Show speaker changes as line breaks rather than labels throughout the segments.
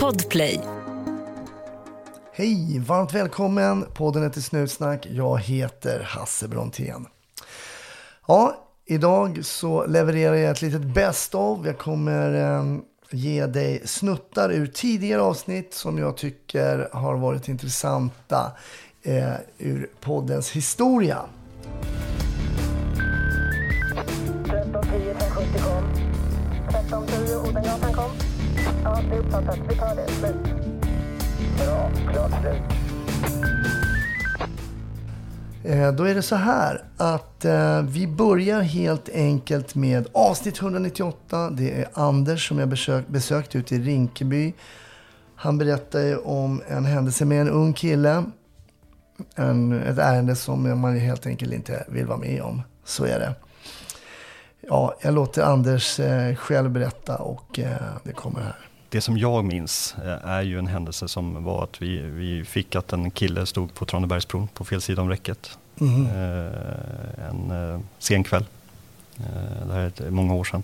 Podplay.
Hej, varmt välkommen. Podden heter Snutsnack. Jag heter Hasse Brontén. Ja, idag så levererar jag ett litet best of. Jag kommer eh, ge dig snuttar ur tidigare avsnitt som jag tycker har varit intressanta eh, ur poddens historia.
Ja, det är uppfattat. Vi tar det. Slut. Bra. Klart slut.
Då är det så här att eh, vi börjar helt enkelt med avsnitt 198. Det är Anders som jag besökt, besökt ute i Rinkeby. Han berättar ju om en händelse med en ung kille. En, ett ärende som man helt enkelt inte vill vara med om. Så är det. Ja, jag låter Anders eh, själv berätta och eh, det kommer här.
Det som jag minns eh, är ju en händelse som var att vi, vi fick att en kille stod på Tranebergsbron på fel sida om räcket. Eh, en eh, sen kväll. Det här är många år sedan.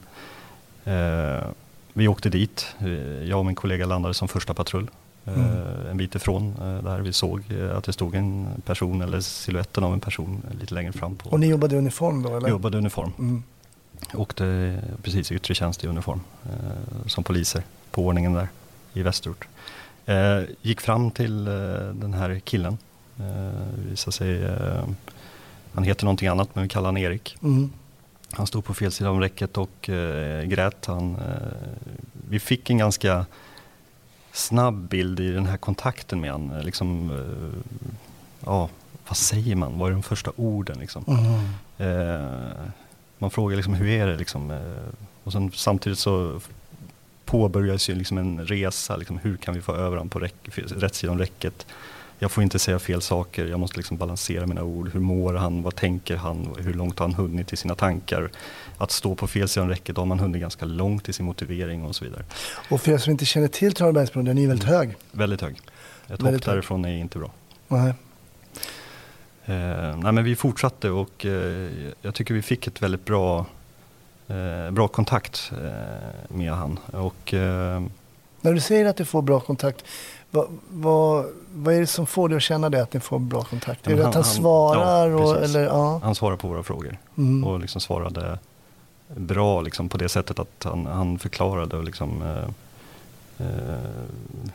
Vi åkte dit. Jag och min kollega landade som första patrull.
Mm.
En bit ifrån där vi såg att det stod en person eller siluetten av en person lite längre fram. På.
Och ni jobbade i uniform då eller?
Vi jobbade i uniform.
Mm.
Åkte precis i yttre tjänst i uniform som poliser på ordningen där i Västerort. Eh, gick fram till eh, den här killen. Eh, visade sig, eh, han heter någonting annat men vi kallar han Erik.
Mm.
Han stod på fel sida om räcket och eh, grät. Han, eh, vi fick en ganska snabb bild i den här kontakten med honom. Liksom, eh, ja, vad säger man? Vad är de första orden? Liksom?
Mm.
Man frågar liksom hur är det liksom? Och sen samtidigt så påbörjas ju liksom en resa. Liksom, hur kan vi få över honom på rätt sida om räcket? Jag får inte säga fel saker. Jag måste liksom balansera mina ord. Hur mår han? Vad tänker han? Hur långt har han hunnit i sina tankar? Att stå på fel sida om räcket, då har man hunnit ganska långt i sin motivering och så vidare.
Och för er som inte känner till Tranebergsbron, den är ju väldigt hög.
Väldigt hög. Ett
Väldigt
hopp därifrån är inte bra.
Nej.
Eh, nej men vi fortsatte och eh, jag tycker vi fick ett väldigt bra, bra kontakt eh, med han. Och, eh,
När du säger att du får bra kontakt, vad, vad, vad är det som får dig att känna det, att ni får bra kontakt?
Ja,
är det
men
att han,
han- han-
svarar?
ja,
och, eller, ja.
han svarade på våra frågor
Mm.
och liksom svarade bra liksom, på det sättet att han, han förklarade och liksom, eh, eh,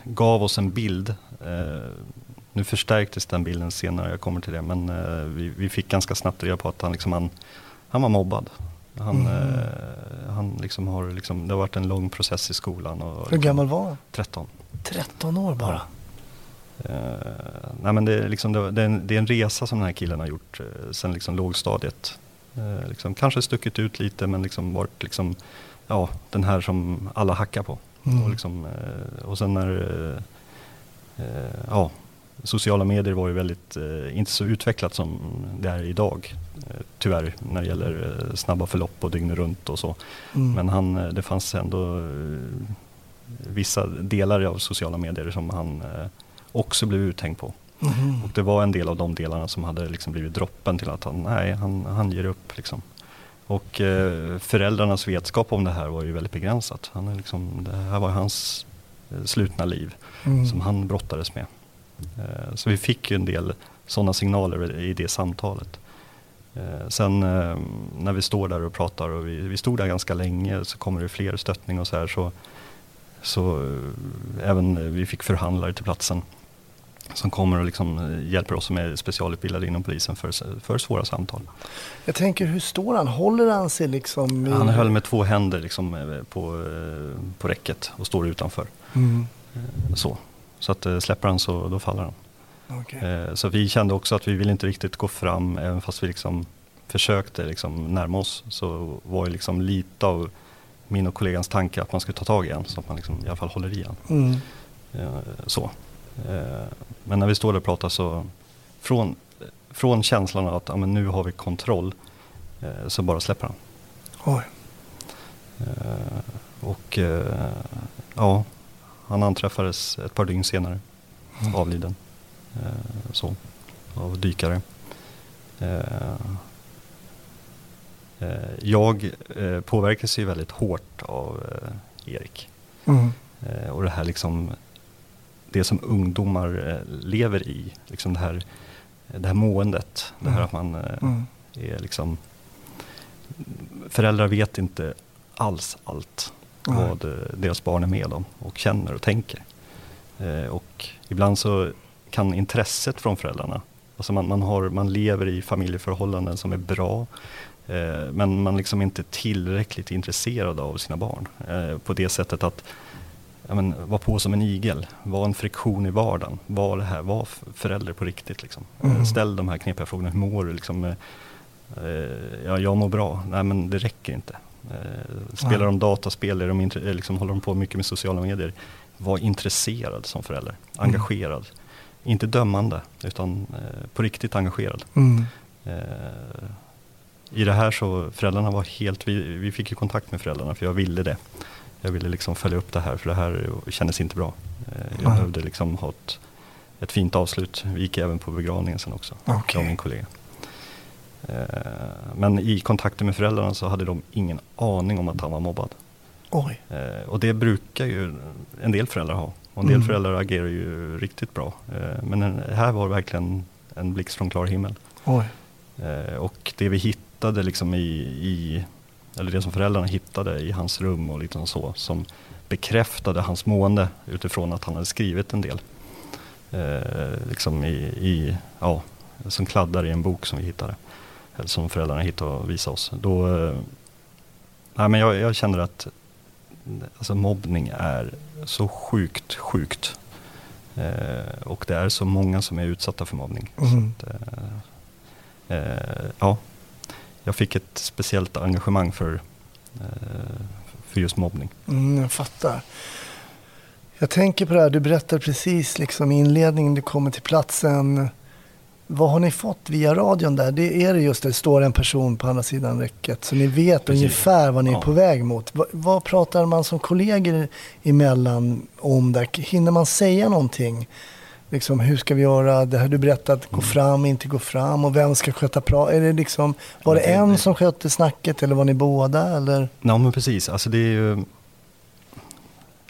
gav oss en bild. Eh, nu förstärktes den bilden senare, jag kommer till det, men eh, vi, vi fick ganska snabbt reda på att han, liksom, han, han var mobbad. Han,
Mm.
eh, han liksom har, liksom, det har varit en lång process i skolan. Och,
Hur gammal var han?
13.
13 år bara.
Eh, nej men det, är liksom, det, det, är en, det är en resa som den här killen har gjort eh, sen liksom lågstadiet. Eh, liksom, kanske stuckit ut lite men liksom varit liksom, ja, den här som alla hackar på.
Mm.
Och, liksom, och sen när ja, sociala medier var ju väldigt, eh, inte så utvecklat som det är idag. Eh, tyvärr när det gäller eh, snabba förlopp och dygnet runt och så.
Mm.
Men han, det fanns ändå vissa delar av sociala medier som han också blev uthängd på.
Mhm.
Och det var en del av de delarna som hade liksom blivit droppen till att han, nej, han, han ger upp. Liksom. Och eh, föräldrarnas vetskap om det här var ju väldigt begränsat. Han är liksom, det här var hans slutna liv
Mm.
som han brottades med. Eh, så vi fick ju en del sådana signaler i det samtalet. Eh, sen eh, när vi står där och pratar och vi, vi stod där ganska länge så kommer det fler stöttning och så här så, så även vi fick förhandlare till platsen som kommer och liksom hjälper oss som är specialutbildade inom polisen för, för svåra samtal.
Jag tänker, hur står han? Håller han sig liksom? I...
Han höll med två händer liksom på, på räcket och står utanför.
Mm.
Så, så att eh, släpper han så då faller han.
Okej.
Eh, Så vi kände också att vi ville inte riktigt gå fram, även fast vi liksom försökte liksom närma oss. Så var ju liksom lite av min och kollegans tanke att man skulle ta tag i han, så att man liksom i alla fall håller i han.
Mm.
Eh, Så. Men när vi står där och pratar så, från, från känslan att ja, men nu har vi kontroll, så bara släpper han.
Oj.
Och ja, han anträffades ett par dygn senare,
Mm.
avliden. Eh, Så, av dykare. Eh, eh, Jag eh, påverkas ju väldigt hårt av eh, Erik.
Mm.
Eh, och det här liksom, det som ungdomar lever i, liksom det här, det här måendet. Det här
Mm.
att man
Mm.
är liksom, föräldrar vet inte alls allt
Nej.
vad eh, deras barn är med om och känner och tänker. Eh, och ibland så kan intresset från föräldrarna, alltså man, man, har, man lever i familjeförhållanden som är bra, eh, men man liksom inte är tillräckligt intresserad av sina barn. Eh, på det sättet att ja, men, vara på som en igel, var en friktion i vardagen, var det här, var förälder på riktigt. Liksom. Eh,
Mm.
Ställ de här knepiga frågorna, hur mår du? Liksom, ja, jag mår bra, nej men det räcker inte. Eh, spelar de dataspel, är de intre- eh, liksom, håller de på mycket med sociala medier, var intresserad som förälder,
Mm.
engagerad. Inte dömande, utan eh, på riktigt engagerad.
Mm.
Eh, I det här så, föräldrarna var helt, vi, vi fick ju kontakt med föräldrarna för jag ville det. Jag ville liksom följa upp det här för det här kändes inte bra. Eh, jag
Nej.
behövde liksom ha ett, ett fint avslut. Vi gick även på begravningen sen också, jag
Okej.
och min kollega. Eh, men i kontakten med föräldrarna så hade de ingen aning om att han var mobbad.
Oj.
Eh, och det brukar ju en del föräldrar ha. Och en del
Mm.
föräldrar agerar ju riktigt bra. Eh, men en, här var verkligen en blixt från klar himmel.
Oj.
Och det vi hittade liksom i, i, eller det som föräldrarna hittade i hans rum och lite så, som bekräftade hans mående utifrån att han hade skrivit en del. Eh, liksom i, i, ja, som kladdar i en bok som vi hittade. Som föräldrarna hittade och visade oss. Då, eh, nej, men jag, jag känner att alltså mobbning är så sjukt, sjukt. Eh, och det är så många som är utsatta för mobbning.
Mm.
Att, eh, eh, ja, jag fick ett speciellt engagemang för, eh, för just mobbning.
Mm, jag fattar. Jag tänker på det här, du berättade precis liksom i inledningen, du kommer till platsen. Vad har ni fått via radion där? Det är det just det, står en person på andra sidan räcket. Så ni vet
Precis.
ungefär vad ni är
Ja.
på väg mot. Va, vad pratar man som kollegor emellan om där? Hinner man säga någonting? Liksom, hur ska vi göra? Det här du berättade, att gå
Mm.
fram, inte gå fram och vem ska sköta pra? Är det liksom, var det en som skötte snacket eller var ni båda? Eller?
Ja men precis, alltså det är ju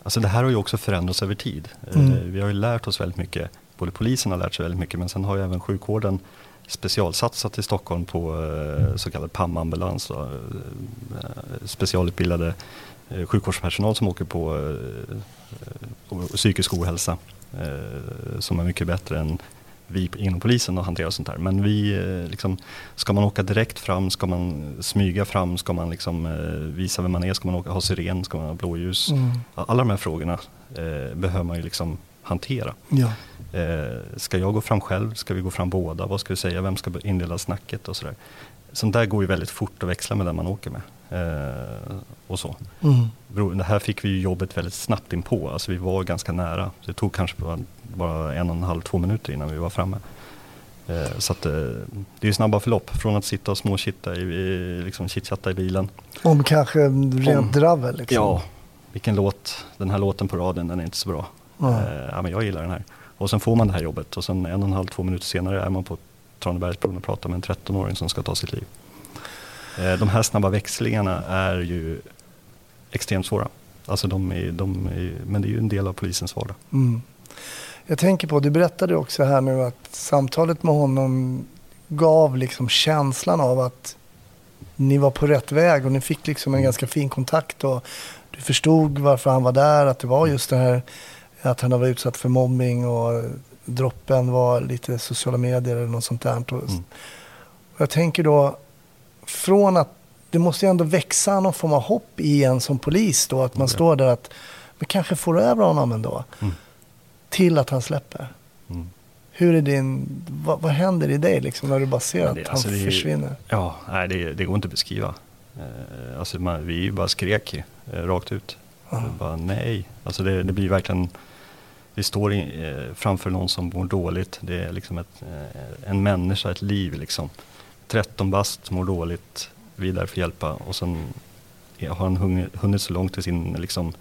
Alltså det här har ju också förändrats över tid. Eh,
Mm.
Vi har ju lärt oss väldigt mycket, både polisen har lärt sig väldigt mycket men sen har ju även sjukvården specialsatsat i Stockholm på eh, så kallad PAM-ambulans. eh, Specialutbildade eh, sjukvårdspersonal som åker på psykisk ohälsa som är mycket bättre än vi inom polisen att hantera sånt här. Men vi, liksom, ska man åka direkt fram, ska man smyga fram, ska man liksom, visa vem man är, ska man åka, ha siren, ska man ha blåljus?
Mm.
Alla de här frågorna eh, behöver man ju liksom hantera.
Ja.
Eh, ska jag gå fram själv? Ska vi gå fram båda? Vad ska vi säga? Vem ska inleda snacket och sådär? Sånt där går ju väldigt fort att växla med den man åker med. Eh, och så.
Mm.
Det här fick vi ju jobbet väldigt snabbt in på. Alltså vi var ganska nära. Det tog kanske bara, bara en och en halv, två minuter innan vi var framme. Eh, så att, eh, det är snabba förlopp. Från att sitta och småchitta i, i, liksom chitchatta i bilen.
Om kanske rent
Om-
dravel liksom.
Ja, vilken låt, den här låten på radion, den är inte så bra.
Ja.
Eh, ja, men jag gillar den här. Och sen får man det här jobbet och sen en och en halv, två minuter senare är man på Tranebergsbron och pratar med en 13-åring som ska ta sitt liv. Eh, de här snabba växlingarna är ju extremt svåra. Alltså de är, de är, men det är ju en del av polisens vardag.
Mm. Jag tänker på, du berättade också här nu att samtalet med honom gav liksom känslan av att ni var på rätt väg och ni fick liksom en ganska fin kontakt och du förstod varför han var där, att det var just det här att han var utsatt för mobbing och droppen var lite sociala medier eller något sånt där.
Mm.
och jag tänker då, från att det måste ju ändå växa någon form av hopp i en som polis då, att man
Ja.
står där att men kanske får över honom ändå.
Mm.
Till att han släpper.
Mm.
Hur är din, vad, vad händer i dig liksom när du bara ser
Men
att
det-
han
alltså det
försvinner?
Ja, nej, det, det går inte att beskriva. Eh, alltså man, vi bara skrek ju, eh, rakt ut. Bara nej. Alltså det, det blir verkligen, vi står i, eh, framför någon som mår dåligt. Det är liksom ett, eh, en människa, ett liv liksom. 13 bast, mår dåligt, vi är där för att hjälpa. Och sen är- har han hunnit, hunnit så långt i sin liksom,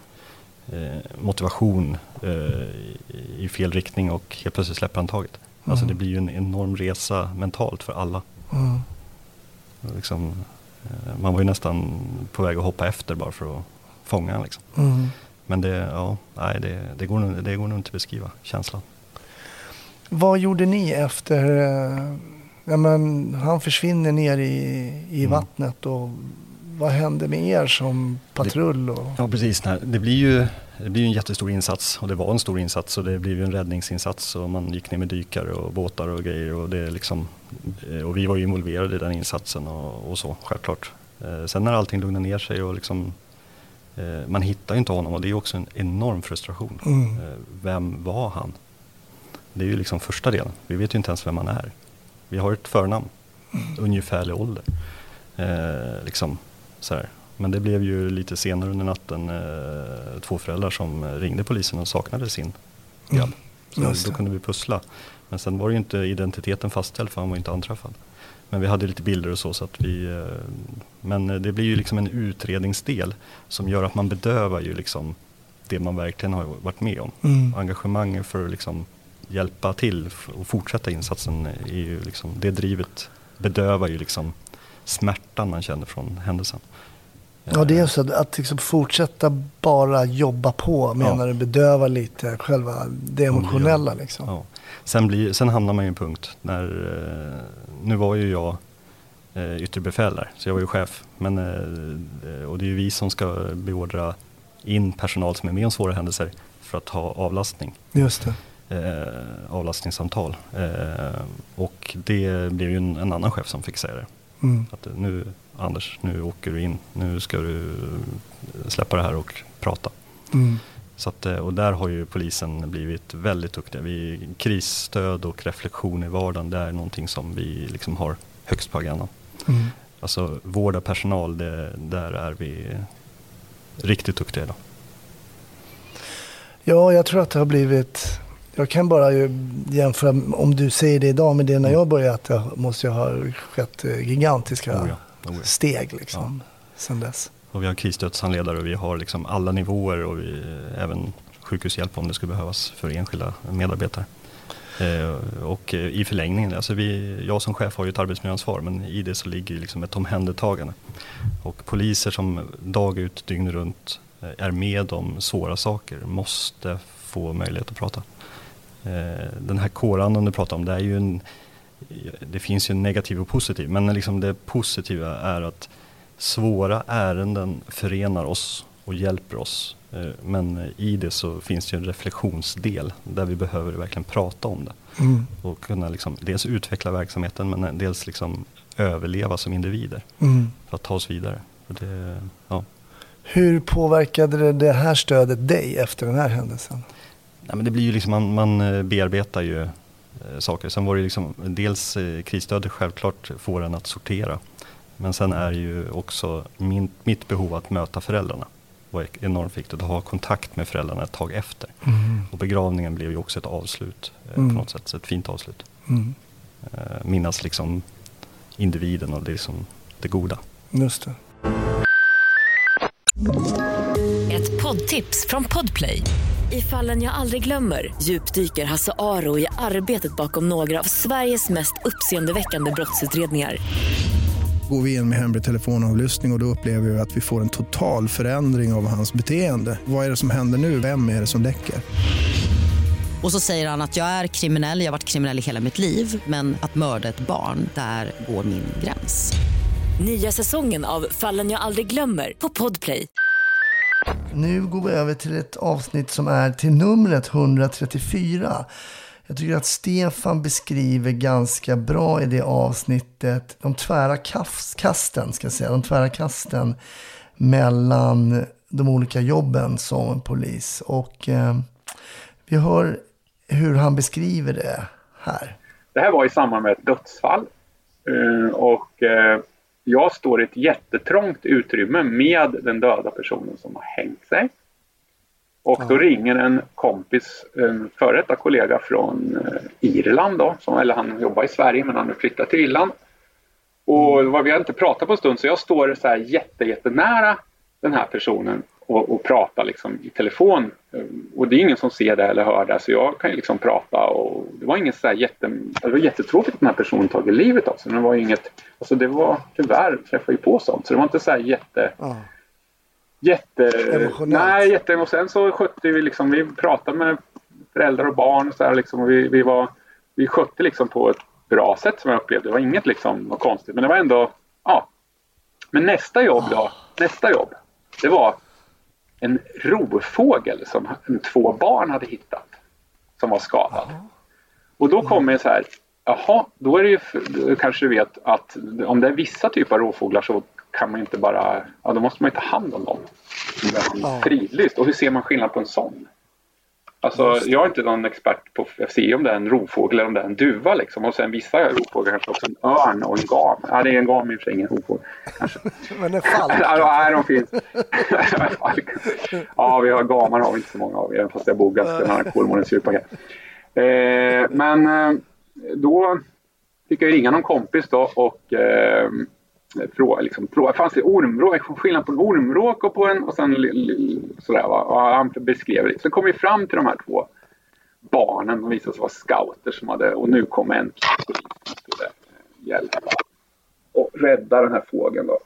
eh, motivation eh, i, i fel riktning och helt plötsligt släpper han taget. Alltså
Mm.
det blir ju en enorm resa mentalt för alla.
Mm.
Liksom, eh, man var ju nästan på väg att hoppa efter bara för att fånga honom. Liksom.
Mm.
Men det, ja, nej, det, det, går, nog- det går nog inte att beskriva känslan.
Vad gjorde ni efter... eh, Ja, men han försvinner ner i, i
Mm.
vattnet och vad hände med er som patrull? Och,
Ja precis, nej, det blir ju det blir en jättestor insats och det var en stor insats och det blev ju en räddningsinsats och man gick ner med dykare och båtar och grejer och det liksom eh, och vi var ju involverade i den insatsen och, och så självklart. Eh, Sen när allting lugnade ner sig och liksom man hittar ju inte honom och det är också en enorm frustration.
Mm.
Eh, Vem var han? Det är ju liksom första delen. Vi vet ju inte ens vem han är. Vi har ett förnamn, ungefärlig ålder. Eh, liksom, så här. Men det blev ju lite senare under natten eh, två föräldrar som eh, ringde polisen och saknade sin grabb.
Mm,
Så då
det.
kunde vi pussla. Men sen var ju inte identiteten fastställd för han var inte anträffad. Men vi hade lite bilder och så. så att vi, eh, men eh, det blir ju liksom en utredningsdel som gör att man bedövar ju liksom det man verkligen har varit med om.
Mm.
Engagemanget för att liksom hjälpa till och fortsätta insatsen är ju liksom, det drivet bedövar ju liksom smärtan man känner från händelsen.
Ja, det är så att, att liksom fortsätta bara jobba på menar du bedöva lite själva det emotionella liksom.
Ja. Sen, blir, sen hamnar man i en punkt när, eh, nu var ju jag eh, yttre befäl där, så jag var ju chef. Men, eh, och det är ju vi som ska beordra in personal som är med om svåra händelser för att ha avlastning.
Just det.
eh, avlastningssamtal. Eh, och det blev ju en, en annan chef som fick säga det.
Mm.
Att nu Anders, nu åker du in, nu ska du släppa det här och prata.
Mm.
Så att, eh, och där har ju polisen blivit väldigt duktiga. Vi, krisstöd och reflektion i vardagen, det är någonting som vi liksom har högst på agendan.
Mm.
Alltså vårda personal, det, där är vi riktigt duktiga idag.
Ja, jag tror att det har blivit... Jag kan bara ju jämföra, om du säger det idag med det när jag började, att det måste ju ha skett eh, gigantiska
Oh ja, oh ja.
steg liksom, sen dess.
Och vi har krisstödshandledare och vi har liksom alla nivåer och vi, även sjukhushjälp om det skulle behövas för enskilda medarbetare. Eh, och i förlängningen, alltså vi, jag som chef har ju ett arbetsmiljöansvar men i det så ligger liksom ett omhändertagande. Och poliser som dag ut, dygn runt eh, är med om svåra saker måste få möjlighet att prata. Eh, den här kårandan du pratar om, det är ju en, det finns ju en negativ och positiv men liksom det positiva är att svåra ärenden förenar oss och hjälper oss. Eh, Men i det så finns det en reflektionsdel där vi behöver verkligen prata om det.
Mm.
Och kunna liksom dels utveckla verksamheten men dels liksom överleva som individer
Mm.
för att ta oss vidare. Det, ja.
Hur påverkade det, här stödet dig efter den här händelsen?
Nej, men det blir ju liksom, man, man eh, bearbetar ju eh, saker. Sen var det liksom, dels krisstödet självklart får en att sortera. Men sen är ju också min, mitt behov att möta föräldrarna var enormt viktigt. Att ha kontakt med föräldrarna ett tag efter. Och begravningen blev ju också ett avslut eh,
Mm.
på något sätt. Så ett fint avslut.
Mm.
Eh, minnas liksom individen och det, som det goda.
Just det.
Ett poddtips från Podplay. I fallen jag aldrig glömmer djupdyker Hasse Aro i arbetet bakom några av Sveriges mest uppseendeväckande brottsutredningar.
Går vi in med hemlig telefonavlyssning och, och då upplever vi att vi får en total förändring av hans beteende. Vad är det som händer nu? Vem är det som läcker?
Och så säger han att jag är kriminell, jag har varit kriminell i hela mitt liv men att mörda ett barn, där går min gräns.
Nya säsongen av Fallen jag aldrig glömmer på Podplay.
Nu går vi över till ett avsnitt som är till numret 134. Jag tycker att Stefan beskriver ganska bra i det avsnittet de tvära kasten, ska jag säga, de tvära kasten mellan de olika jobben som polis. Och eh, vi hör hur han beskriver det här.
Det här var i samband med ett dödsfall. Eh, och eh, jag står i ett jättetrångt utrymme med den döda personen som har hängt sig. Och då ringer en kompis, en före detta kollega från eh, Irland då, som, eller han jobbar i Sverige men han har flyttat till Irland. Och vad vi har inte pratat på en stund så jag står så här jätte, jättenära den här personen och, och pratar liksom i telefon. Eh, Och det är ingen som ser det eller hör det så jag kan ju liksom prata och det var inget så här jätte... Det var jättetråkigt att den här personen tagit livet av sig. Men det var inget... Alltså det var tyvärr träffade ju på sånt så det var inte så här jätte...
Ja.
Jätte...
Emotionellt.
Nej, jätteemotionellt. Sen så skötte vi liksom, vi pratade med föräldrar och barn och så här, liksom, och vi, vi, var, vi skötte liksom på ett bra sätt som jag upplevde. Det var inget liksom något konstigt, men det var ändå, ja. Men nästa jobb då, nästa jobb, det var en rovfågel som två barn hade hittat som var skadad. Och då kommer det så här, jaha, då är det ju, kanske du vet att om det är vissa typer av rovfåglar så kan man inte bara, ja då måste man ju ta hand om dem.
Ja.
Fridlyst, och hur ser man skillnad på en sån? Alltså, jag är inte någon expert på att se om det är en rovfågel eller om det är en duva. Liksom. Och sen vissa rovfåglar kanske också en örn och en gam. Ja, det är en gam i och för sig, ingen rovfågel. Kanske.
Men en falk.
Ja, de finns. ja, vi har gamar har vi inte så många av, även fast jag bor ganska nära Kolmårdens djurpark. Eh, men eh, då fick jag ringa någon kompis då och eh, fråga, liksom, fanns det ormvråk, skillnad på en ormvråk och på en och sen sådär va. Och han beskrev det. Sen kom vi fram till de här två barnen. De visade sig vara scouter som hade, och nu kom en polis som skulle hjälpa och rädda den här fågeln då.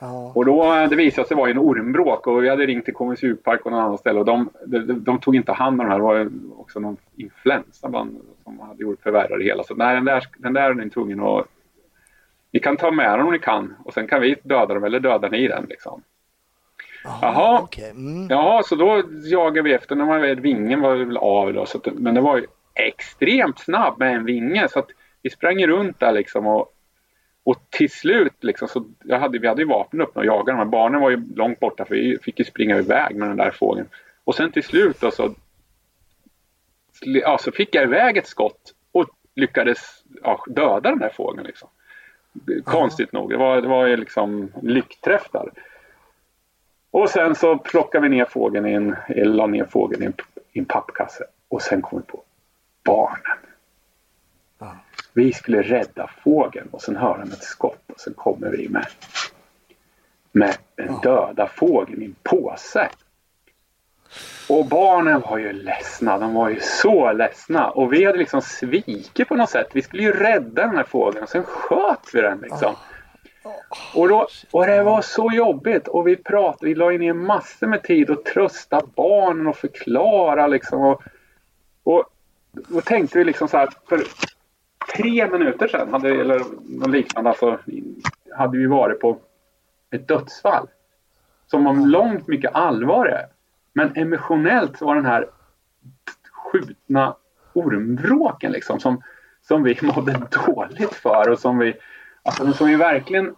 Ja.
Och då, det visade sig vara en ormbråk och vi hade ringt till Kommuns djurpark och någon annan ställe och de, de, de, tog inte hand om de här. Det var också någon influensa bland, som hade gjort förvärrat det hela. Så nej, den där, den där är tvungen att... Ni kan ta med den om ni kan och sen kan vi döda dem eller döda ni den liksom. Jaha.
Okej. Mm.
Ja, så då jagade vi efter. När man vet, vingen var väl av då, så att, men det var ju extremt snabb med en vinge så att vi sprang runt där liksom och, och till slut liksom så jag hade, vi hade ju vapen uppe och jagade de här barnen var ju långt borta för vi fick ju springa iväg med den där fågeln. Och sen till slut då så, ja, så fick jag iväg ett skott och lyckades ja, döda den där fågeln liksom. Konstigt nog, det var, det var liksom lyckträff där. Och sen så plockade vi ner fågeln i en, la ner fågeln i en, i en pappkasse. Och sen kom vi på barnen. Vi skulle rädda fågeln och sen hör han ett skott och sen kommer vi med, med den döda fågeln i en påse. Och barnen var ju ledsna, de var ju så ledsna. Och vi hade liksom svikit på något sätt. Vi skulle ju rädda den här fågeln och sen sköt vi den liksom. Och, då, och det var så jobbigt och vi pratade, vi la ju ner massor med tid och trösta barnen och förklara liksom. Och, och då tänkte vi liksom så här, för tre minuter sedan, hade, eller något liknande, alltså, hade vi varit på ett dödsfall. Som var långt mycket allvarligare. Men emotionellt så var den här skjutna ormvråken liksom som, som vi mådde dåligt för och som vi, alltså, som vi verkligen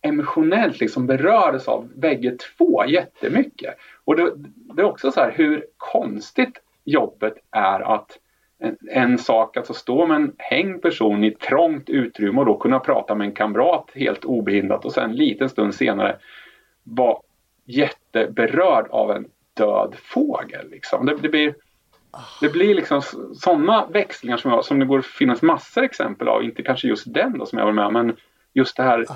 emotionellt liksom berördes av bägge två jättemycket. Och det, det är också så här hur konstigt jobbet är att en, en sak, alltså stå med en hängd person i ett trångt utrymme och då kunna prata med en kamrat helt obehindrat och sen en liten stund senare vara jätteberörd av en död fågel. Liksom. Det, det blir, det blir liksom sådana växlingar som, jag, som det går att finnas massor exempel av, inte kanske just den då som jag var med men just det här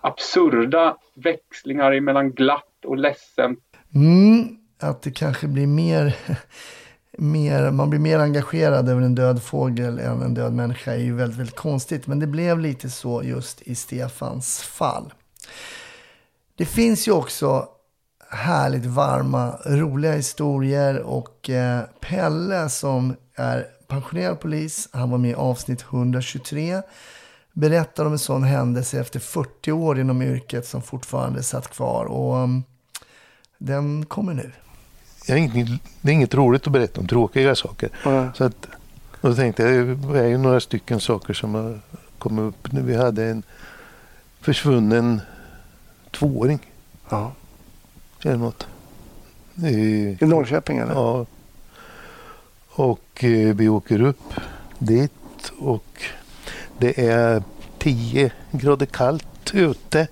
absurda växlingar mellan glatt och ledsen.
Mm, att det kanske blir mer, mer, man blir mer engagerad över en död fågel än en död människa är ju väldigt, väldigt konstigt. Men det blev lite så just i Stefans fall. Det finns ju också härligt varma, roliga historier och eh, Pelle som är pensionerad polis, han var med i avsnitt 123 berättar om en sån händelse efter 40 år inom yrket som fortfarande satt kvar. Och um, den kommer nu.
Jag är inget, det är inget roligt att berätta om tråkiga saker. Så att, och då tänkte jag, det är ju några stycken saker som har kommit upp. Nu vi hade en försvunnen tvååring.
Ja.
Eller något. I,
I Norrköping eller?
Ja. Och eh, vi åker upp dit och det är 10 grader kallt ute.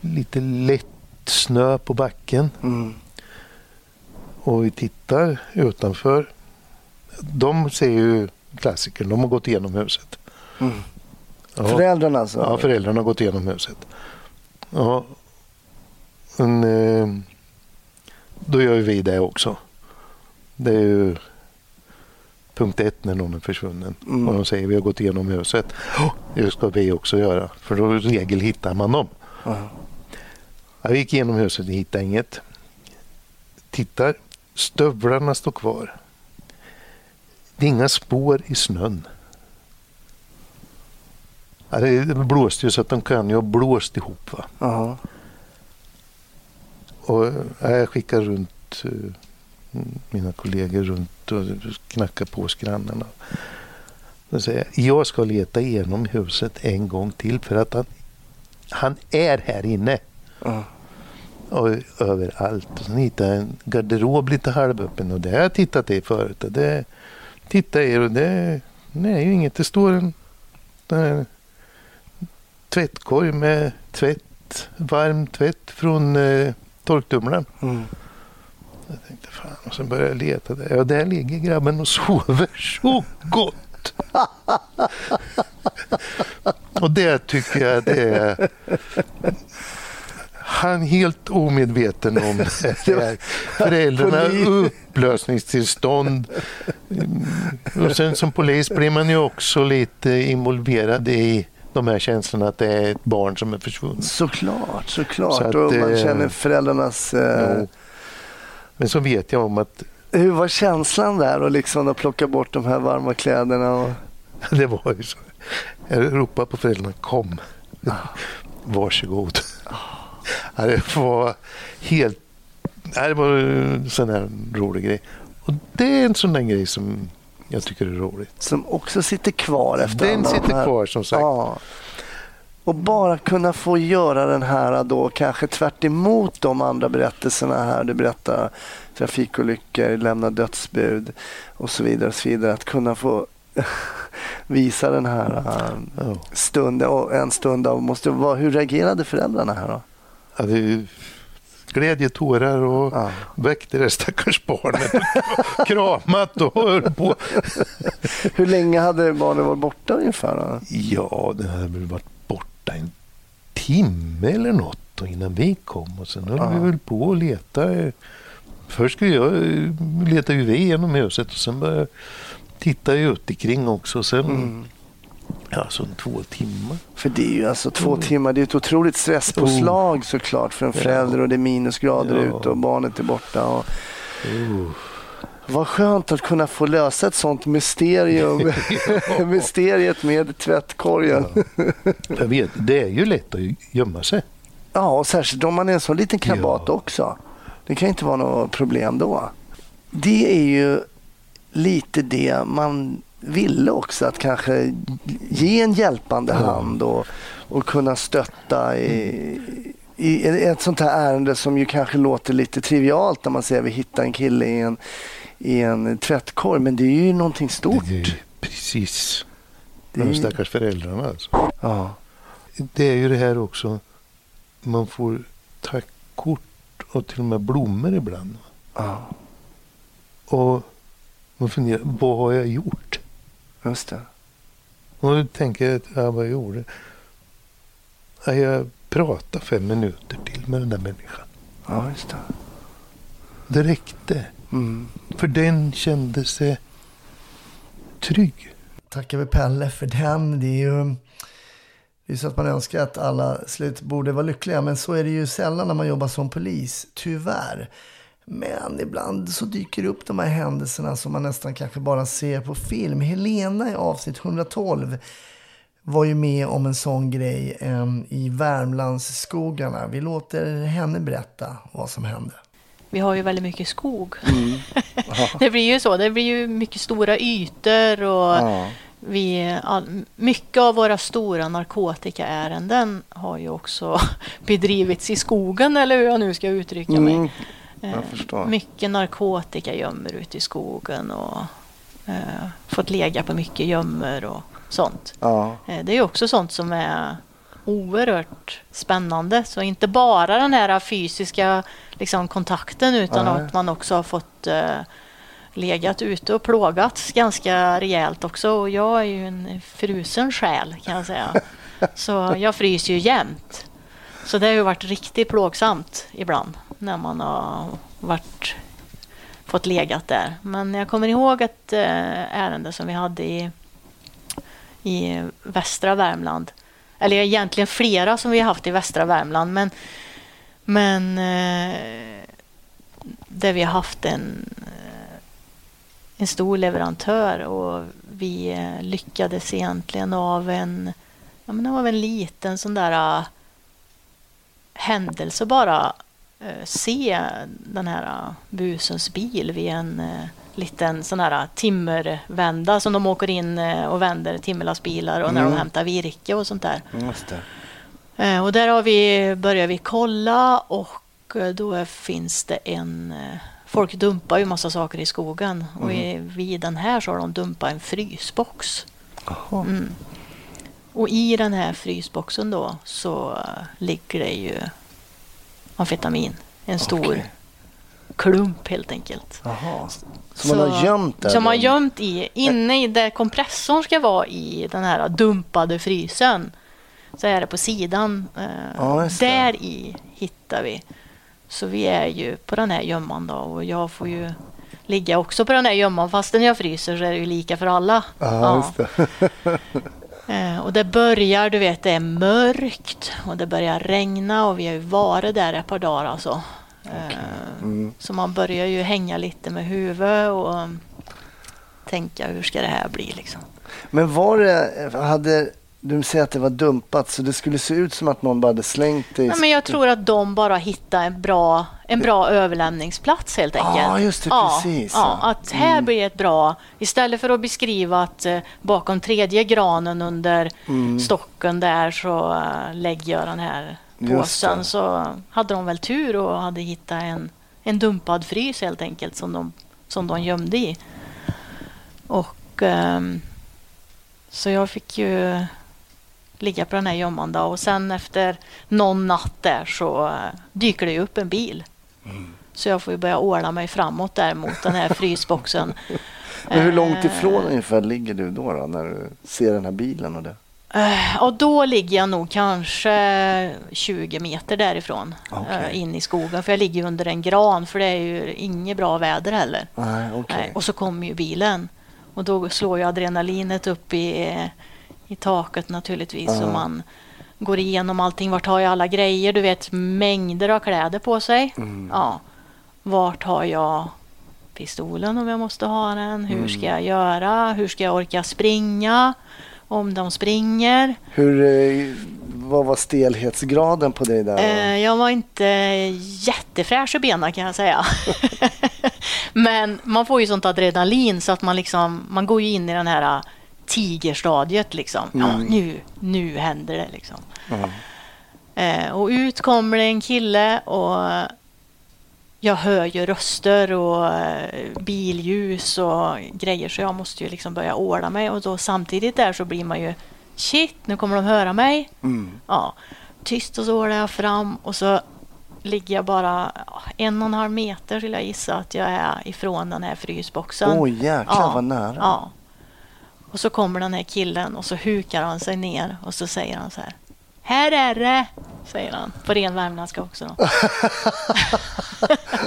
Lite lätt snö på backen.
Mm.
Och vi tittar utanför. De ser ju klassikern. De har gått igenom huset.
Mm.
Ja.
Föräldrarna alltså?
Ja, föräldrarna har gått igenom huset. Ja. Men, eh, då gör vi det också. Det är ju punkt ett när någon är försvunnen.
Mm.
Och de säger vi har gått igenom huset. Oh, det ska vi också göra. För då i regel hittar man dem.
Ja.
Jag gick igenom huset och hittade inget. Tittar, stövlarna står kvar. Det är inga spår i snön. Ja, det blåste ju så att de kan ju ha blåst ihop. Va?
Ja.
Och ja, jag skickar runt eh, mina kollegor runt och knackar på hos grannarna. Då säger jag, jag ska leta igenom huset en gång till för att han, han är här inne.
Ja.
Och överallt. Och sen hittade jag en garderob lite halvöppen och det har jag tittat i förut. Och det tittar jag i och det, det är ju inget. Det står en, en tvättkorg med tvätt, varm tvätt från eh, torktumlaren.
Mm.
Jag tänkte fan, och sen började jag leta där. Ja, där ligger grabben och sover så gott. och det tycker jag det är... Han är helt omedveten om det här. Föräldrarna upplösningstillstånd. Mm, Och sen som polis blir man ju också lite involverad i de här känslorna att det är ett barn som är försvunnet.
Såklart, såklart.
Så att,
och man
eh,
känner föräldrarnas... Eh.
Men så vet jag om att
hur var känslan där och liksom att plocka bort de här varma kläderna? Och...
det var ju så. Jag ropade på föräldrarna, kom. Varsågod. Ja, det var helt... Det var en sån här rolig grej. Och det är en sån där grej som jag tycker är roligt.
Som också sitter kvar efter
Den sitter
här-
kvar som sagt.
Ja. Och bara kunna få göra den här då kanske tvärt emot de andra berättelserna här. Du berättar trafikolyckor, lämna dödsbud och så vidare. Och så vidare. Att kunna få visa den här
Ja.
stunden och en stund av måste vara, hur reagerade föräldrarna här då?
Ja, det är glädje, tårar och
Ja.
väckte det stackars barnet. Kramat och höll på.
Hur länge hade barnen varit borta ungefär? Då?
Ja, det hade väl varit borta en timme eller något innan vi kom. Och sen höll
Ja.
vi väl på och leta. Först skulle jag eh, leta ju vi genom huset och sen började jag titta ut omkring också. Sen,
Mm.
Ja, så en två timmar.
För det är ju alltså två timmar, det är ett otroligt stresspåslag såklart för en förälder och det är minusgrader
Ja.
ute och barnet är borta. Och
Oh.
vad skönt att kunna få lösa ett sånt mysterium. Mysteriet med tvättkorgen. Ja.
Jag vet, det är ju lätt att gömma sig.
och särskilt om man är en sån liten krabat
Ja.
också. Det kan inte vara något problem då. Det är ju lite det man ville också, att kanske ge en hjälpande hand och, och kunna stötta i, i ett sånt här ärende som ju kanske låter lite trivialt när man säger att vi hittar en kille i en, i en tvättkorg. Men det är ju någonting stort.
Det är precis.
Det är
De stackars föräldrarna alltså.
Ja.
Det är ju det här också. Man får tackkort och till och med blommor ibland.
ja,
Och man funderar, vad har jag gjort?
Just det.
Och då tänker jag, ja, vad jag gjorde? Ja, jag pratade fem minuter till med den där människan.
Ja, just det.
Det räckte.
Mm.
För den kände sig trygg.
tackar vi Pelle för den. Det är ju det är så att man önskar att alla slut borde vara lyckliga, men så är det ju sällan när man jobbar som polis, tyvärr. Men ibland så dyker det upp de här händelserna som man nästan kanske bara ser på film. Helena i avsnitt 112 var ju med om en sån grej em, i Värmlandsskogarna. Vi låter henne berätta vad som hände.
Vi har ju väldigt mycket skog. det blir ju så. Det blir ju mycket stora ytor och vi, all, mycket av våra stora narkotikaärenden har ju också bedrivits i skogen eller hur jag nu ska uttrycka mig.
Mm.
Eh. Mycket narkotika gömmer ute i skogen och eh, fått lägga på mycket gömmer och sånt.
Ja.
Eh, Det är också sånt som är oerhört spännande. Så inte bara den här fysiska liksom, kontakten utan
Nej.
att man också har fått eh, legat ute och plågats ganska rejält också. Och jag är ju en frusen själ kan jag säga. Så jag fryser ju jämt. Så det har ju varit riktigt plågsamt ibland när man har varit, fått legat där. Men jag kommer ihåg ett eh, ärende som vi hade i i västra Värmland. Eller egentligen flera som vi har haft i västra Värmland. Men Men eh, där vi har haft en, eh, en stor leverantör och vi lyckades egentligen av en, ja, men av en liten sån där händelse bara se den här eh, busens bil vid en eh, liten sån här timmervända som de åker in eh, och vänder timmerlastbilar och när
Mm.
de hämtar virke och sånt där. Eh, Och där har vi, börjar vi kolla och eh, då finns det en... eh, Folk dumpar ju massa saker i skogen och i, vid den här så har de dumpat en frysbox. Mm. Och i den här frysboxen då så eh, ligger det ju amfetamin. En stor
Okej.
klump helt enkelt.
Jaha. Så, man har gömt det?
Som
då?
har gömt i, inne i där kompressorn ska vara i den här dumpade frysen. Så är det på sidan. Eh,
Ja,
där i hittar vi. Så vi är ju på den här gömman då och jag får ju ligga också på den här gömman. Fastän jag fryser så är det ju lika för alla.
Ja, det.
Eh, Och det börjar, du vet, det är mörkt och det börjar regna och vi har ju varit där ett par dagar alltså. Eh,
Mm.
Så man börjar ju hänga lite med huvudet och um, tänka hur ska det här bli liksom.
Men var det, hade, du säger att det var dumpat så det skulle se ut som att någon bara hade slängt det.
Ja, men jag tror att de bara hittar en bra, en bra överlämningsplats helt enkelt.
Ja, just det,
ja,
precis,
Ja, att här
Mm.
blir ett bra, istället för att beskriva att eh, bakom tredje granen under
Mm.
stocken där så eh, lägger jag den här påsen. Så hade de väl tur och hade hittat en, en dumpad frys helt enkelt som de, som de gömde i. Och ehm, så jag fick ju ligga på den här gömman då. och sen efter någon natt där så eh, dyker det upp en bil.
Mm.
Så jag får ju börja åla mig framåt där mot den här frysboxen.
Men hur långt
Eh,
ifrån ungefär ligger du då, då när du ser den här bilen och det?
Eh, Och då ligger jag nog kanske 20 meter därifrån eh, in i skogen. För jag ligger under en gran för det är ju inget bra väder heller.
Nej.
Nej, Och så kommer ju bilen. Och då slår ju adrenalinet upp i, i taket naturligtvis.
Ja.
Och man går igenom allting. Vart har jag alla grejer? Du vet mängder av kläder på sig.
Mm.
Ja. Vart har jag pistolen om jag måste ha den? Hur ska
Mm.
jag göra? Hur ska jag orka springa? Om de springer.
Hur, eh, vad var stelhetsgraden på dig där?
Eh, jag var inte jättefräsch i benen kan jag säga. Men man får ju sånt adrenalin så att man liksom, man går ju in i den här tigerstadiet liksom. Ja,
Mm.
nu, nu händer det liksom.
Ja.
Eh, och ut kommer det en kille och jag hör ju röster och eh, billjus och grejer så jag måste ju liksom börja ordna mig och då samtidigt där så blir man ju shit, nu kommer de höra mig.
Mm.
Ja, tyst och så ordnar jag fram och så ligger jag bara en och en halv meter skulle jag gissa att jag är ifrån den här frysboxen.
Oj, jäklar
Ja,
vad nära.
Ja. Och så kommer den här killen och så hukar han sig ner och så säger han så här. Här är det! Säger han. På ren värmländska också då.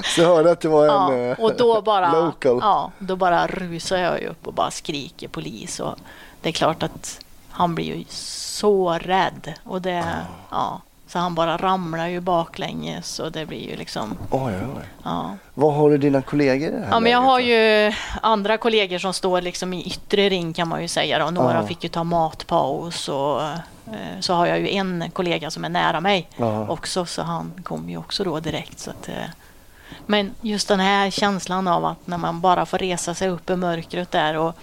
Så hörde att det var en
Ja,
eh,
och då bara,
local.
ja, då bara rusar jag upp och bara skriker polis. Och det är klart att han blir ju så rädd. Och det, ja, så han bara ramlar ju baklänges och det blir ju liksom,
Oj, oj.
ja.
Vad har du dina kollegor i det här
Ja, men jag har
då?
ju andra kollegor som står liksom i yttre ring kan man ju säga. Och några
Ja.
fick ju ta matpaus och eh, så har jag ju en kollega som är nära mig
Ja.
också. Så han kom ju också då direkt. Så att, eh, men just den här känslan av att när man bara får resa sig upp i mörkret där och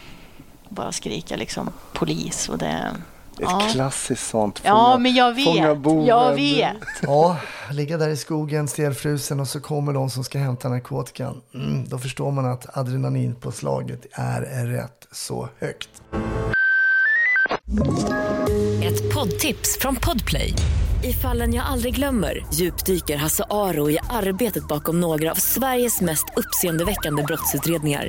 bara skrika liksom polis och det.
Ett
ja.
klassiskt sånt.
Ja, men jag
fånga
vet.
boven.
Jag vet.
Ja, ligga där i skogen stelfrusen och så kommer de som ska hämta narkotikan. Mm, då förstår man att adrenalinpåslaget är rätt så högt.
Ett poddtips från Podplay. I fallen jag aldrig glömmer djupdyker Hasse Aro i arbetet bakom några av Sveriges mest uppseendeväckande brottsutredningar.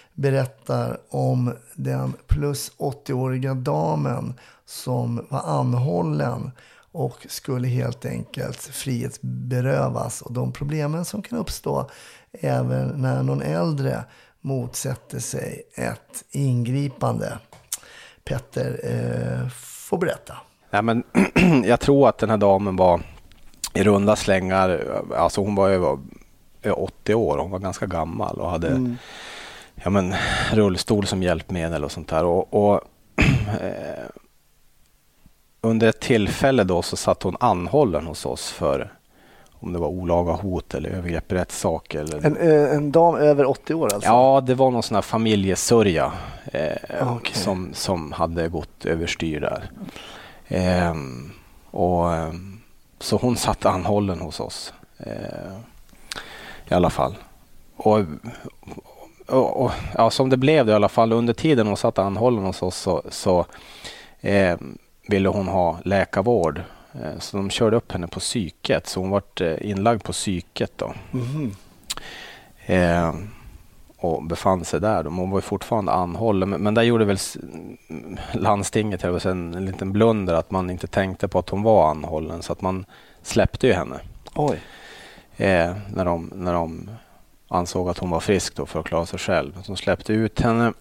berättar om den plus 80-åriga damen som var anhållen och skulle helt enkelt frihetsberövas och de problemen som kan uppstå även när någon äldre motsätter sig ett ingripande. Petter eh, får berätta.
Nej, men jag tror att den här damen var i runda slängar, alltså hon var över 80 år, hon var ganska gammal och hade mm. Ja, men, rullstol som hjälpmedel och sånt där. Och, och eh, under ett tillfälle då så satt hon anhållen hos oss för om det var olaga hot eller övergrepp i rättssak. Eller...
En, eh, en dam över 80 år alltså?
Ja, det var någon sån här familjesörja eh, okay. som, som hade gått överstyr där. Eh, och, ehm, så hon satt anhållen hos oss eh, i alla fall. Och, och, och, ja, som det blev det i alla fall under tiden hon satt anhållen hos oss så, så eh, ville hon ha läkarvård. Eh, så de körde upp henne på psyket, så hon vart eh, inlagd på psyket. Då. Mm. Och befann sig där. Hon var fortfarande anhållen, men, men där gjorde väl landstinget en, en liten blunder att man inte tänkte på att hon var anhållen, så att man släppte ju henne.
Oj.
Eh, när, de, när de ansåg att hon var frisk då för att klara sig själv. Så de släppte ut henne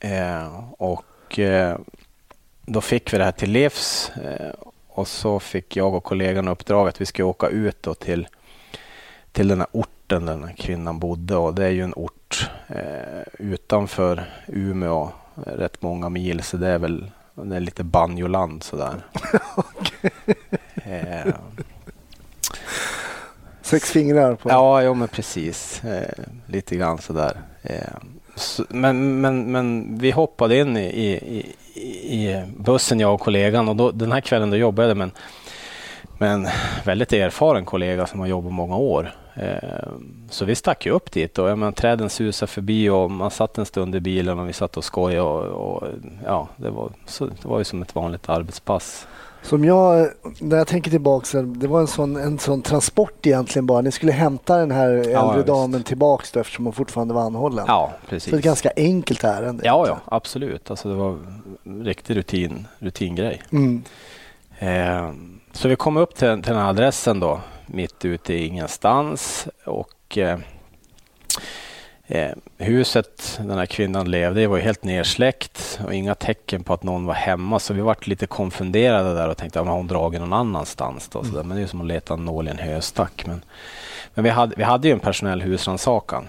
eh, och eh, då fick vi det här till livs eh, och så fick jag och kollegan uppdrag att vi skulle åka ut då till, till den här orten där den här kvinnan bodde och det är ju en ort utanför Umeå, rätt många mil så det är väl det är lite banjoland sådär.
eh, Sex fingrar på?
Ja, jo, men precis. Eh, lite grann sådär. Eh, så, men, men, men vi hoppade in i, i, i bussen, jag och kollegan. Och då, den här kvällen då jobbade jag med en, med en väldigt erfaren kollega som har jobbat många år. Eh, så vi stack ju upp dit och jag menar, träden susade förbi och man satt en stund i bilen och vi satt och skojade. Och, och ja, det, var, så, det var ju som ett vanligt arbetspass.
Som jag, när jag tänker tillbaka, det var en sån, en sån transport egentligen bara. Ni skulle hämta den här äldre ja, damen tillbaks då, eftersom hon fortfarande var anhållen.
Ja, precis.
Så ett ganska enkelt ärende.
Ja, ja, absolut. Alltså det var en riktig rutin, rutingrej. Mm. Eh, så vi kom upp till, till den här adressen då, mitt ute i ingenstans. Och eh, Eh, huset den här kvinnan levde i var helt nersläckt och inga tecken på att någon var hemma. Så vi vart lite konfunderade där och tänkte att hon dragit någon annanstans. Då, mm. Men det är som att leta en nål i en höstack. Men, men vi, hade, vi hade ju en personell husrannsakan.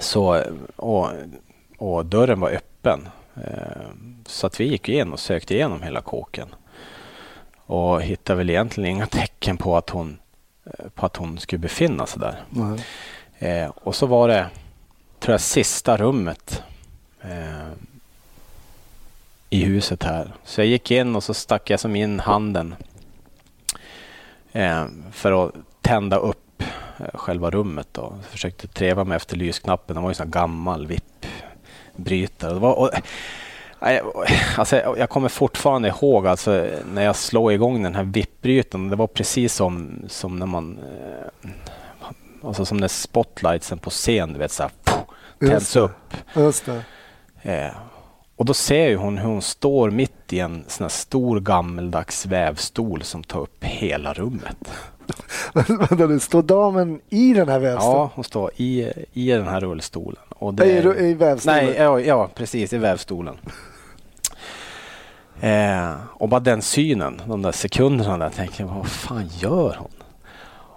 Så, och, och dörren var öppen. Eh, så att vi gick in och sökte igenom hela kåken. Och hittade väl egentligen inga tecken på att hon, eh, på att hon skulle befinna sig där. Mm. Eh, och så var det tror jag, sista rummet eh, i huset här. Så jag gick in och så stack jag som in handen eh, för att tända upp eh, själva rummet. Då. Jag försökte treva mig efter lysknappen. Den var ju en gammal vippbrytare. Det var, och, Alltså, jag kommer fortfarande ihåg alltså, när jag slog igång den här vippbrytaren. Det var precis som, som när man... Eh, alltså som när spotlightsen på scen, du vet så här, tänds upp.
Just.
Eh, och då ser hon hur hon står mitt i en sån stor gammeldags vävstol som tar upp hela rummet.
Vänta nu, står damen i den här vävstolen?
Ja, hon står i, i den här rullstolen.
Och det, I, I vävstolen?
Nej, ja, ja, precis i vävstolen. Eh, och bara den synen, de där sekunderna där, tänker jag, vad fan gör hon?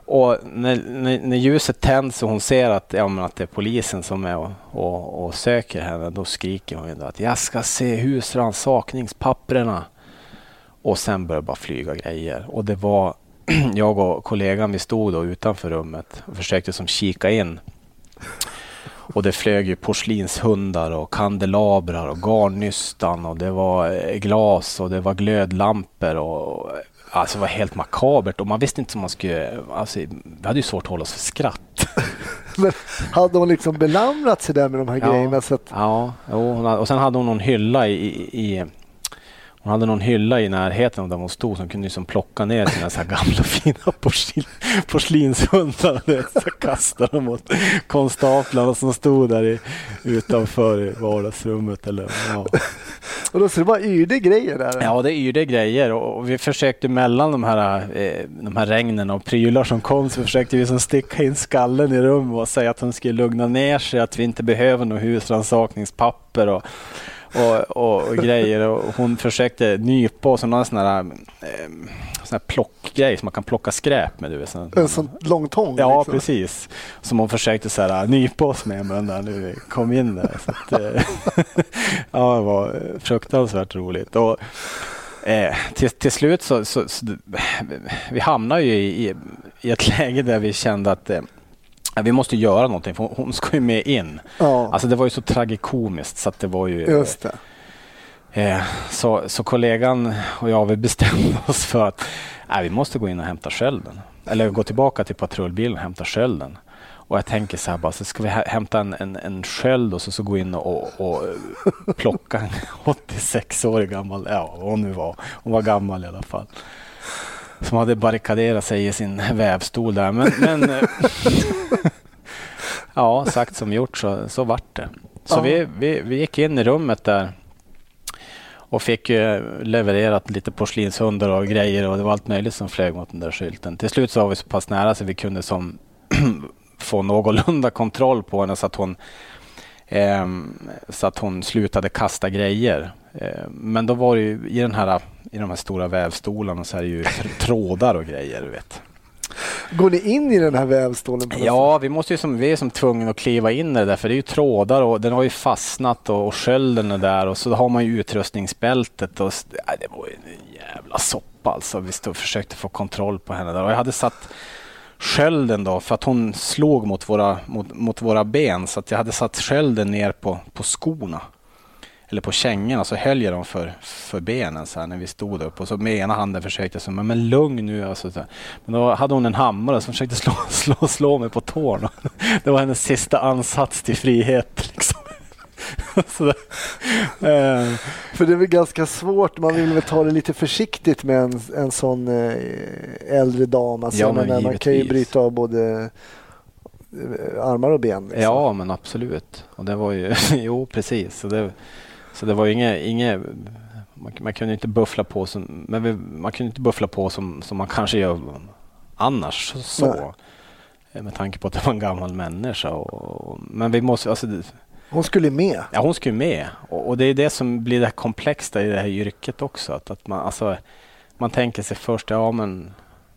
Och när, när, när, ljuset tänds och hon ser att, ja, men att det är polisen som är och, och, och söker henne, då skriker hon att jag ska se husrannsakningspapperna. Och sen börjar det bara flyga grejer. Och det var jag och kollegan, vi stod då utanför rummet och försökte som kika in. Och det flög ju porslinshundar och kandelabrar och garnnystan och det var eh, glas och det var glödlampor och Alltså det var helt makabert och man visste inte om man skulle... Alltså, vi hade ju svårt att hålla oss för skratt.
Men hade hon liksom belamrat sig där med de här
ja,
grejerna? Så att...
Ja, och sen hade hon någon hylla i, i, hon hade någon hylla i närheten av där hon stod som kunde liksom plocka ner sina så här gamla fina porslin, porslinshundar och kasta dem mot konstaplarna som stod där i, utanför i vardagsrummet. Eller, ja.
Och då så det bara yrde grejer där?
Ja, det yrde grejer och vi försökte mellan de här, eh, de här regnen och prylar som kom så försökte vi som sticka in skallen i rummet och säga att hon skulle lugna ner sig, att vi inte behöver något husrannsakningspapper och, och, och, och, grejer. Och hon försökte nypa oss någon sån här, eh, sån plockgrej som man kan plocka skräp med. Du vet, sån,
en sån lång tång?
Ja, liksom. precis. Som hon försökte så här, nypa oss med, men när vi kom in där. Så att, eh, ja, det var fruktansvärt roligt. Och, Eh, till, till slut så, så, så, vi hamnade ju i, i, ett läge där vi kände att eh, vi måste göra någonting för hon ska ju med in. Ja. Alltså det var ju så tragikomiskt så att det var ju...
Just det.
Eh, så, så kollegan och jag vi bestämde oss för att nej, vi måste gå in och hämta skölden. Eller gå tillbaka till patrullbilen och hämta skölden. Och jag tänker så här bara, så ska vi hämta en, en, en sköld och så, så gå in och, och plocka en 86-årig gammal, ja vad hon nu var, hon var gammal i alla fall. Som hade barrikaderat sig i sin vävstol där. Men, men ja, sagt som gjort så, så vart det. Så ja. vi, vi, vi gick in i rummet där och fick levererat lite porslinshundar och grejer och det var allt möjligt som flög mot den där skylten. Till slut så var vi så pass nära så vi kunde som få någorlunda kontroll på henne så att hon, eh, så att hon slutade kasta grejer. Eh, men då var det ju i, den här, i de här stora vävstolarna så är det ju trådar och grejer. Du vet.
Går ni in i den här vävstolen?
Ja, vi, måste ju som, vi är som tvungna att kliva in i det där för det är ju trådar och den har ju fastnat och, och skölden är där och så har man ju utrustningsbältet och ja, det var ju en jävla soppa alltså. Vi stod och försökte få kontroll på henne där och jag hade satt skölden då för att hon slog mot våra, mot, mot våra ben så att jag hade satt skölden ner på, på skorna. Eller på kängorna så höll jag dem för, för benen så här när vi stod upp och så med ena handen försökte jag men, men lugn nu. Alltså, så Men då hade hon en hammare som försökte slå, slå, slå mig på tårna. Det var hennes sista ansats till frihet. Liksom.
eh. För det är väl ganska svårt, man vill väl ta det lite försiktigt med en, en sån eh, äldre dam. Alltså, ja, men man kan ju bryta av både eh, armar och ben.
Liksom. Ja, men absolut. Och det var ju, jo precis. Så det, så det var ju inget, inget man, man, kunde inte buffla på som, men vi, man kunde inte buffla på som, som man kanske gör annars. så. Nej. Med tanke på att det var en gammal människa. Och, men vi måste, alltså,
hon skulle med.
Ja, hon skulle med. Och, och, det är det som blir det komplexa i det här yrket också. Att, att man, alltså, man tänker sig först, ja men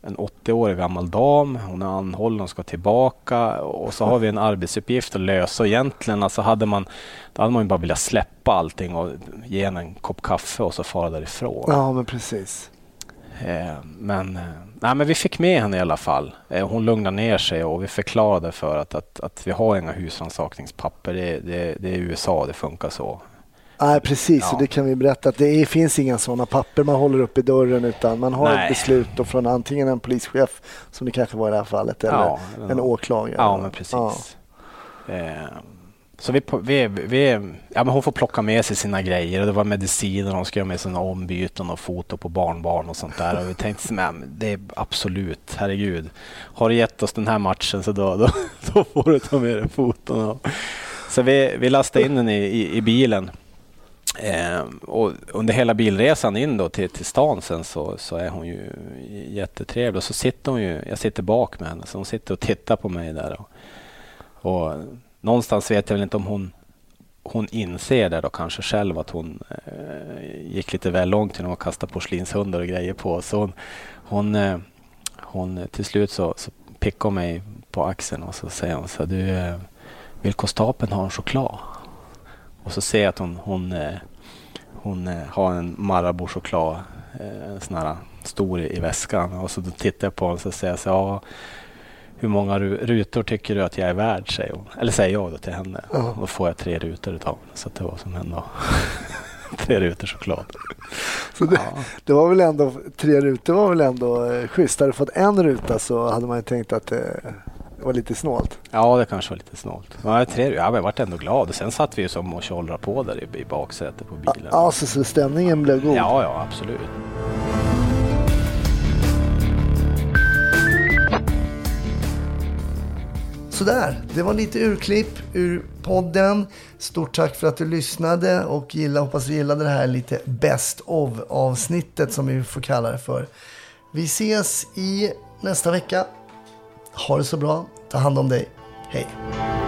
en 80-årig gammal dam, hon är anhållen och ska tillbaka och så har vi en arbetsuppgift att lösa. Egentligen alltså hade man, då hade man bara velat släppa allting och ge henne en kopp kaffe och så fara därifrån.
Ja, men precis.
Eh, men, eh, nej, men vi fick med henne i alla fall. Eh, hon lugnade ner sig och vi förklarade för att, att, att vi har inga husrannsakningspapper. Det, det, det är USA, det funkar så.
Nej, precis. Ja. Det kan vi berätta att det finns inga sådana papper man håller upp i dörren utan man har Nej. ett beslut från antingen en polischef, som det kanske var i det här fallet, eller ja, en åklagare.
Ja, men precis. Ja. Eh, så vi, vi, vi, ja, men hon får plocka med sig sina grejer och det var mediciner, hon ska göra med sina ombyten och foto på barnbarn och sånt där. Och vi tänkte, men det är absolut, herregud. Har du gett oss den här matchen så då, då, då får du ta med dig foton. Så vi, vi lastade in den i, i, i bilen. Eh, och under hela bilresan in då till, till stan sen så, så är hon ju jättetrevlig. Och så sitter hon ju, jag sitter bak med henne, så hon sitter och tittar på mig där. Och, och någonstans vet jag väl inte om hon, hon inser det då kanske själv att hon eh, gick lite väl långt genom att kasta porslinshundar och grejer på. Så hon, hon, eh, hon eh, till slut så, så pickar hon mig på axeln och så säger hon så du eh, vill konstapeln ha en choklad? Och så ser jag att hon, hon, eh, hon eh, har en Marabou-choklad, eh, en sån här stor i, väskan. Och så då tittar jag på honom och säger så ja, hur många rutor tycker du att jag är värd? Säger hon. Eller säger jag då till henne. Ja. Då får jag tre rutor utav henne. Så det var som hände. tre rutor choklad.
Så det, ja. det, var väl ändå, tre rutor var väl ändå eh, schysst. Hade du fått en ruta så hade man ju tänkt att eh, var lite snålt.
Ja, det kanske var lite snålt. Ja, jag, ja, jag vart ändå glad. Sen satt vi ju som och tjollrade på där i, i baksätet på bilen.
Ja, alltså, så stämningen blev god?
Ja, ja, absolut.
Sådär, det var lite urklipp ur podden. Stort tack för att du lyssnade och gilla, hoppas du gillade det här lite Best of avsnittet som vi får kalla det för. Vi ses i nästa vecka. Ha det så bra. Ta hand om dig. Hej!